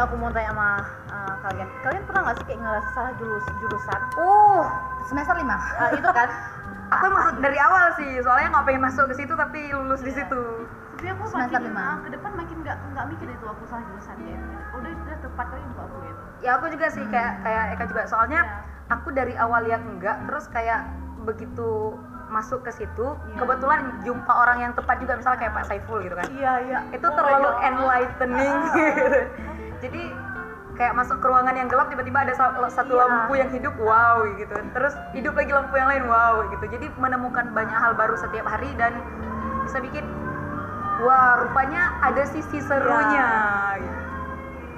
aku mau tanya sama uh, kalian. Kalian pernah nggak sih kayak ngerasa salah jurus jurusan? Uh, semester 5 uh, itu kan? Aku masuk dari awal sih, soalnya nggak pengen masuk ke situ tapi lulus di situ. tapi aku Semester makin lima. uh, ke depan makin nggak nggak mikir itu aku salah jurusan kayak udah udah tepat kali untuk aku gitu. Ya aku juga sih kayak kayak Eka juga, soalnya Iya. aku dari awal yang enggak, terus kayak begitu masuk ke situ, Iya. kebetulan jumpa orang yang tepat juga, misalnya kayak Pak Saiful gitu kan. iya iya. Itu Oh terlalu enlightening gitu. Jadi kayak masuk ke ruangan yang gelap tiba-tiba ada sa- satu Iya. lampu yang hidup wow gitu terus hidup lagi lampu yang lain wow gitu jadi menemukan banyak hal baru setiap hari dan bisa bikin wah rupanya ada sisi serunya gitu.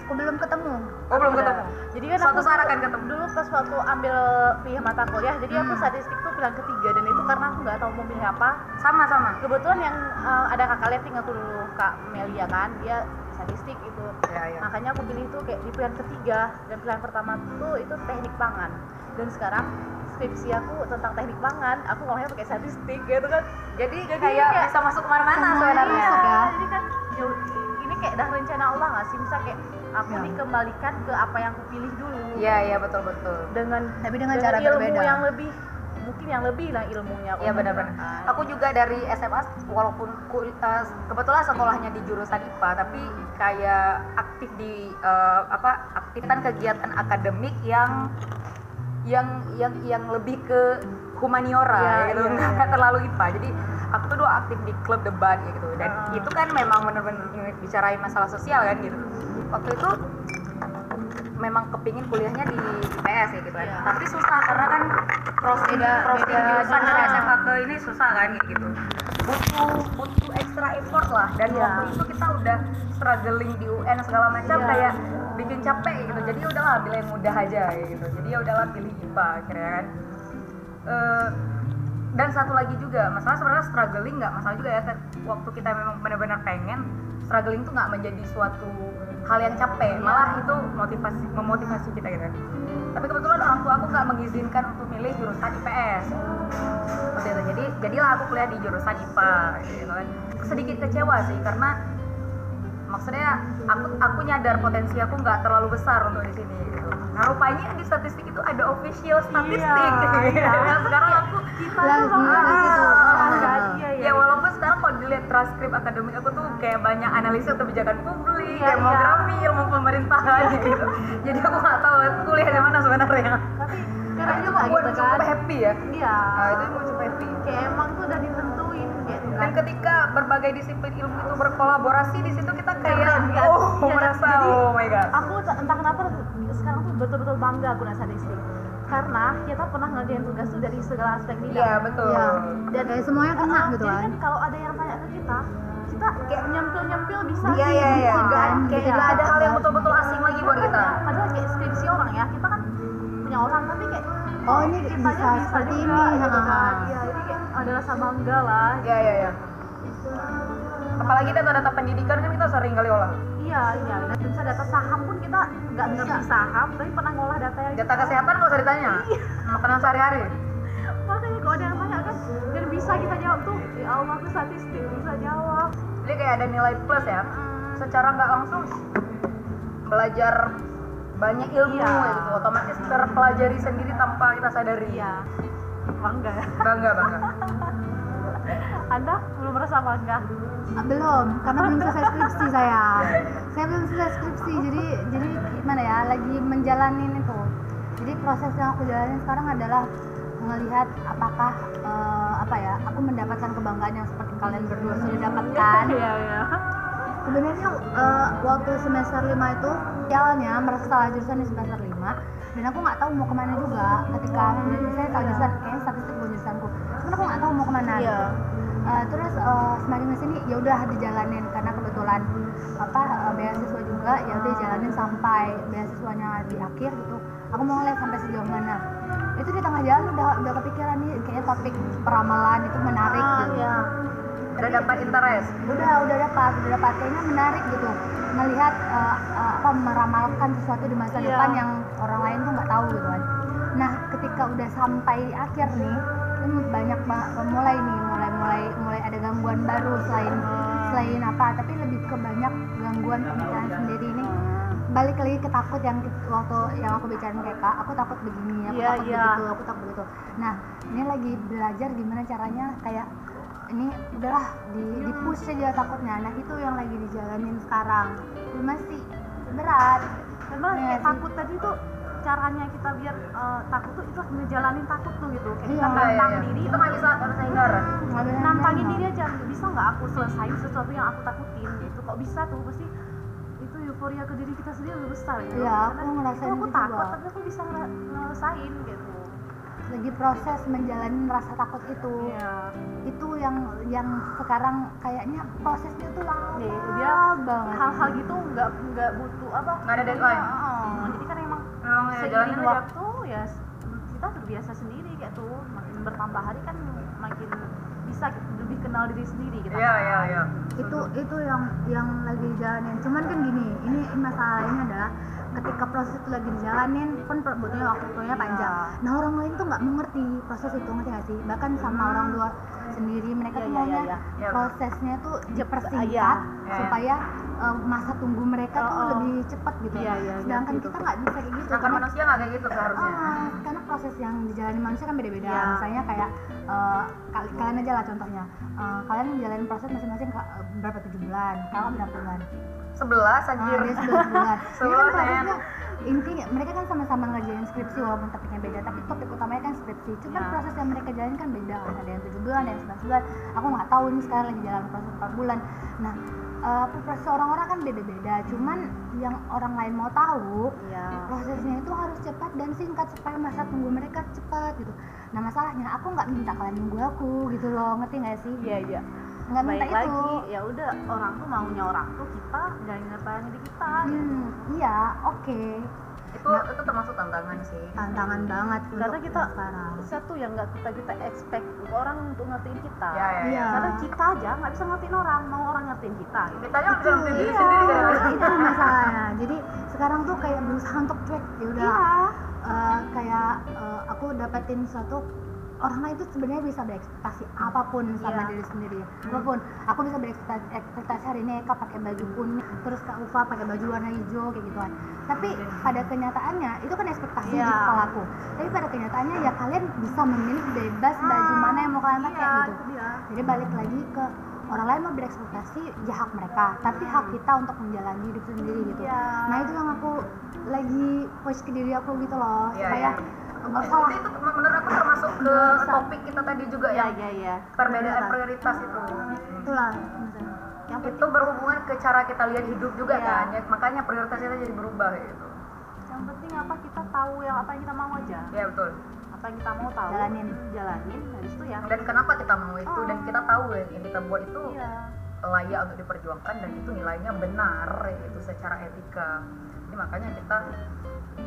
aku belum ketemu oh belum Udah. ketemu jadi kan Suatu aku saat akan ketemu. dulu pas waktu ambil pilih mata kuliah jadi aku Hmm. statistik tuh pilihan ketiga dan itu karena aku nggak tahu mau pilih apa. Sama sama kebetulan yang uh, ada kakak Leving aku dulu kak Melia kan. Dia statistik itu ya ya makanya aku pilih itu kayak di pilihan ketiga. Dan pilihan pertama tuh itu teknik pangan. Dan sekarang skripsi aku tentang teknik pangan aku ngomongnya pakai statistik gitu kan. Jadi, Jadi kayak, kayak- bisa masuk ke mana-mana sebenarnya. masuk ya. jadi kan jauh, ini kayak dah rencana Allah nggak sih? Misal kayak aku Ya. dikembalikan ke apa yang aku pilih dulu. Iya iya betul betul. Dengan tapi dengan cara ilmu berbeda. yang lebih mungkin yang lebih lah ilmunya Iya benar-benar. Aku juga dari SMA walaupun eh, kebetulan sekolahnya di jurusan IPA tapi kayak aktif di eh, apa aktifkan kegiatan akademik yang yang yang yang lebih ke humaniora Iya, gitu iya, nggak iya. terlalu IPA. Jadi aku tuh dulu aktif di klub debat gitu dan Ah. itu kan memang benar-benar bicarain masalah sosial kan gitu. Waktu itu memang kepingin kuliahnya di IPS ya gitu kan. Iya. Tapi susah karena kan crossing Beda- crossing beda jurusan dari. SMA ke ini susah kan gitu. Butuh butuh extra effort lah dan Iya. waktu itu kita udah struggling di UN segala macam Iya. kayak bikin capek gitu. Jadi udahlah pilih yang mudah aja gitu. Jadi ya udahlah pilih IPA akhirnya kan. Eh, dan satu lagi juga masalah sebenarnya struggling nggak masalah juga ya waktu kita memang benar-benar pengen struggling tuh nggak menjadi suatu hal yang capek malah itu motivasi memotivasi kita gitu kan. tapi kebetulan orang tua aku nggak mengizinkan untuk milih jurusan IPS seperti itu jadi jadilah aku kuliah di jurusan IPA gitu kan sedikit kecewa sih karena maksudnya aku aku nyadar potensi aku nggak terlalu besar untuk di sini gitu. Nah rupanya di statistik itu ada official statistik. iya. Nah, sekarang aku kita tuh situ. Ah, Ah. iya, iya. ya walaupun dilihat transkrip akademik aku tuh kayak banyak analisis kebijakan publik, Iya, demografi, ilmu pemerintahan gitu. Jadi aku nggak tahu kuliah di mana sebenarnya. tapi karena itu juga gitu cukup kan happy ya. iya Nah, itu yang cukup happy. kayak emang tuh udah ditentuin gitu kan Dan ketika berbagai disiplin ilmu itu berkolaborasi di situ kita kayak Keren, kan? oh Iya, merasa jadi oh my god. aku entah kenapa sekarang tuh betul-betul bangga aku dengan statistik karena kita pernah ngerjain tugas tuh dari segala aspek bidang Iya betul. Iya. dan kayak semuanya kena Ah, gitu jadi kan kan kalau ada yang tanya ke kita kita kayak nyempil nyempil bisa Iya sih, iya iya. bisa kan Kayak Iya. nggak ada hal yang betul-betul asing lagi buat kita. Padahal kayak skripsi orang ya kita kan punya orang tapi kayak Oh, ini kitanya bisa seperti juga, ini, gitu ha, kan iya jadi kayak ada rasa bangga lah Iya iya iya. Apalagi data-data pendidikan kan kita sering kali olah. Iya iya dan bisa data saham pun kita nggak ngerti saham tapi pernah ngolah data yang Data kesehatan nggak usah ditanya. Makanan sehari-hari. makanya kalau ada yang tanya kan dan bisa kita jawab tuh ya Allah tuh statistik bisa jawab Jadi kayak ada nilai plus ya. Secara nggak langsung belajar banyak ilmu Iya. gitu. Otomatis terpelajari sendiri tanpa kita sadari. iya bangga Bangga bangga. anda belum merasa bangga Ah, belum karena belum selesai skripsi saya. Saya belum selesai skripsi jadi jadi gimana ya lagi menjalanin itu jadi proses yang aku jalanin sekarang adalah melihat apakah eh, apa ya aku mendapatkan kebanggaan yang seperti kalian berdua sudah dapatkan. Iya iya sebenarnya eh, waktu semester 5 itu awalnya merasa salah jurusan di semester 5 dan aku nggak tahu mau ke mana juga ketika saya tahu jurusan kayaknya statistik bukan jurusanku cuman aku nggak tahu mau ke mana. Iya. gitu. Eh, terus eh, semakin ke sini ya udah dijalanin karena kebetulan apa eh, beasiswa juga ya udah jalanin sampai beasiswanya di akhir gitu aku mau ngeliat sampai sejauh mana itu di tengah jalan udah udah kepikiran nih kayaknya topik peramalan itu menarik Ah, gitu iya. Udah dapat interest. udah udah dapat udah dapat kayaknya menarik gitu melihat eh, apa meramalkan sesuatu di masa Iya. depan yang orang lain tuh nggak tahu gitu kan nah ketika udah sampai di akhir nih ini banyak ba- mulai nih mulai ada gangguan baru selain selain apa tapi lebih ke banyak gangguan pemikiran sendiri. Ini balik lagi ke takut yang waktu yang aku bicarain kayak kak aku takut begini aku Iya, takut iya. begitu aku takut begitu. Nah ini lagi belajar gimana caranya kayak ini udahlah di di push aja takutnya. Nah itu yang lagi dijalanin sekarang. Itu masih berat. Memang sih. takut tadi tuh caranya kita biar eh, takut tuh itu ngejalanin takut tuh gitu. Kayak kita Iya, Iya, iya, nantang iya. diri Kita nggak bisa. Nggak ada nantangin diri aja. Bisa nggak aku selesaiin sesuatu yang aku takutin gitu? Kok bisa tuh? Pasti itu euforia ke diri kita sendiri lebih besar gitu. Iya, aku ngerasain itu aku gitu takut juga. tapi aku bisa ngera- ngelesain gitu. Lagi proses menjalani rasa takut itu. Iya. Itu yang yang sekarang kayaknya prosesnya tuh lama Iya, itu dia banget. hal-hal gitu nggak nggak butuh apa Nggak ada deadline. Emang Memang ya jalanin waktu ya kita terbiasa sendiri kayak tuh makin bertambah hari kan makin bisa lebih kenal diri sendiri kita Iya, iya, iya. itu itu yang yang lagi dijalanin. Cuman kan gini ini masalahnya adalah ketika proses itu lagi dijalanin pun butuhnya waktunya panjang Iya. nah orang lain tuh nggak mengerti proses itu ngerti nggak sih bahkan sama orang tua sendiri mereka Iya, tuh iya, maunya prosesnya tuh dipersingkat supaya uh, masa tunggu mereka tuh Oh, oh. lebih cepat gitu sedangkan ngerti kita nggak bisa kayak gitu karena manusia nggak kayak gitu seharusnya. Ah, karena proses yang dijalani manusia kan beda-beda. Misalnya kayak eh, kal- kalian aja lah contohnya. Eh, kalian menjalani proses masing-masing eh, berapa tujuh bulan? Kalau berapa bulan? Sebelas Ah, anjir. dia 11 bulan. Ini kan Sebelas, intinya mereka kan sama-sama ngerjain skripsi walaupun topiknya beda, tapi topik utamanya kan skripsi. Cuman Ya. proses yang mereka jalani kan beda. Ada yang tujuh bulan, ada yang 11 bulan. Aku nggak tahu ini sekarang lagi jalan proses 4 bulan. Nah, eh, proses orang-orang kan beda-beda. Cuman yang orang lain mau tahu iya prosesnya itu harus cepat dan singkat supaya masa tunggu mereka cepat gitu nah masalahnya aku nggak minta kalian nunggu aku gitu loh ngerti nggak sih iya iya nggak minta baik itu lagi ya udah orang tuh maunya orang tuh kita apa yang di kita hmm, iya oke Itu itu termasuk tantangan sih. tantangan banget karena kita sekarang satu yang nggak kita kita expect orang untuk ngertiin kita Ya, ya, Iya. ya. karena kita aja nggak bisa ngertiin orang mau orang ngertiin kita gitu. Kita aja bisa ngerti diri iya, sendiri kan. itu masalahnya jadi sekarang tuh kayak berusaha untuk cuek ya udah iya eh, kayak eh, aku dapetin suatu orang lain itu sebenarnya bisa berekspektasi apa pun sama Iya. diri sendiri. Apa pun. Aku bisa berekspektasi ekspektasi hari ini Eka pakai baju kuning terus Kak Ufa pakai baju warna hijau kayak gituan. Tapi pada kenyataannya itu kan ekspektasi di Iya. kepala aku tapi pada kenyataannya ya kalian bisa memilih bebas baju mana yang mau kalian pakai iya, gitu. itu dia. jadi balik lagi ke orang lain mau berekspektasi ya hak mereka tapi hak kita untuk menjalani hidup sendiri gitu. Iya. nah itu yang aku lagi push ke diri aku gitu loh Iya, supaya iya. Nggak Itu, menurut aku termasuk ke topik kita tadi juga iya yang iya iya perbedaan prioritas itu. itulah maksudnya. yang penting Itu berhubungan ke cara kita lihat hidup juga Iya. kan. Ya, makanya prioritas kita jadi berubah gitu. yang penting apa kita tahu yang apa yang kita mau aja Ya betul. apa yang kita mau tahu Jalanin. jalanin habis itu ya Dan kenapa kita mau itu Oh. dan kita tahu ya yang kita buat itu iya layak untuk diperjuangkan dan itu nilainya benar itu secara etika. Jadi makanya kita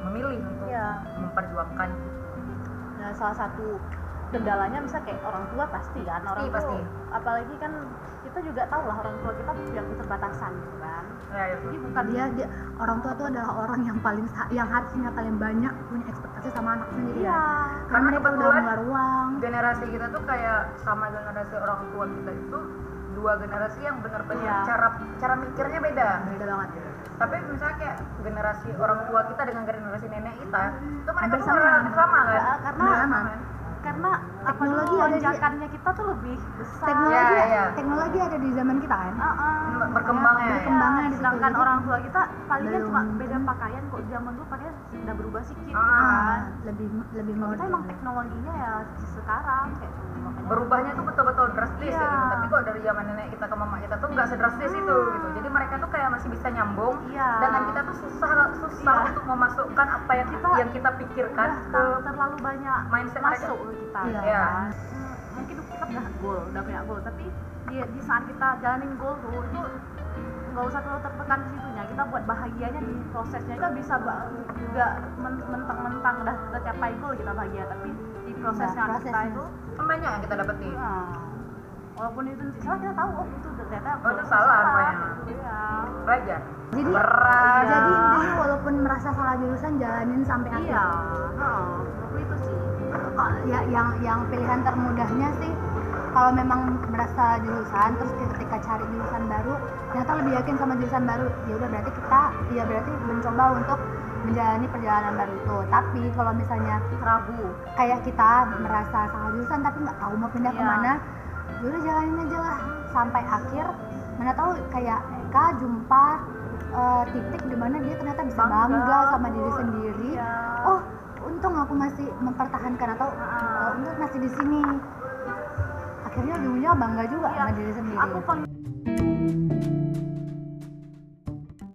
memilih untuk Iya. memperjuangkan Nah, salah satu kendalanya bisa kayak orang tua pasti kan orang Pasti, tua apalagi kan kita juga tahu lah orang tua kita punya keterbatasan gitu kan ya, ya. jadi bukan dia dia orang tua itu adalah orang yang paling yang harusnya paling banyak punya ekspektasi sama anak sendiri iya ya Karena karena mereka udah kebetulan ngeluar uang generasi kita tuh kayak sama generasi orang tua kita itu dua generasi yang benar-benar Iya. cara cara mikirnya beda. beda banget Tapi misalnya kayak generasi orang tua kita dengan generasi nenek kita, itu mereka Hampir tuh sama. relatif sama kan? Ya, karena sama. karena apa Teknologi di- lonjakannya kita tuh lebih besar teknologi Iya, iya. teknologi ada di zaman kita kan Ah, ah. Berkembangnya ya. Berkembangnya di situ. sedangkan orang tua kita paling kan belum- cuma beda pakaian kok zaman dulu pakaian udah berubah sedikit gitu Ah, kan lebih lebih kita modern emang teknologinya ya sekarang kayak gitu. Berubahnya tuh betul-betul drastis Iya. ya gitu. Tapi kok dari zaman nenek kita ke mama kita tuh nggak sedrastis itu gitu. Jadi mereka tuh kayak masih bisa nyambung. Iya. Dengan kita tuh susah susah Iya. untuk memasukkan apa yang kita yang kita pikirkan udah ke ter- terlalu banyak mindset mereka. masuk ke kita Iya. ya? Hmm, mungkin kita udah goal udah punya goal tapi di, di saat kita jalanin goal tuh itu nggak usah terlalu tertekan di situnya kita buat bahagianya di prosesnya kita bisa juga men- mentang-mentang udah kita capai goal kita bahagia tapi di prosesnya Nah, kita prosesnya. itu Kan banyak yang kita dapetin. nah, walaupun itu salah kita tahu oh itu ternyata Oh, itu salah rupanya. iya Belajar. jadi Berat. jadi intinya walaupun merasa salah jurusan jalanin sampai akhir iya nah, itu sih ya yang yang pilihan termudahnya sih kalau memang merasa jurusan terus ketika cari jurusan baru ternyata lebih yakin sama jurusan baru ya udah berarti kita ya berarti mencoba untuk menjalani perjalanan baru itu tapi kalau misalnya ragu kayak kita merasa salah jurusan tapi nggak tahu mau pindah Iya. ke mana ya udah jalanin aja lah sampai akhir mana tahu kayak Eka jumpa eh, titik di mana dia ternyata bisa Bangga. bangga, sama diri sendiri Iya. oh untung aku masih mempertahankan atau eh, untung masih di sini akhirnya ujung-ujungnya bangga juga Iya. sama diri sendiri aku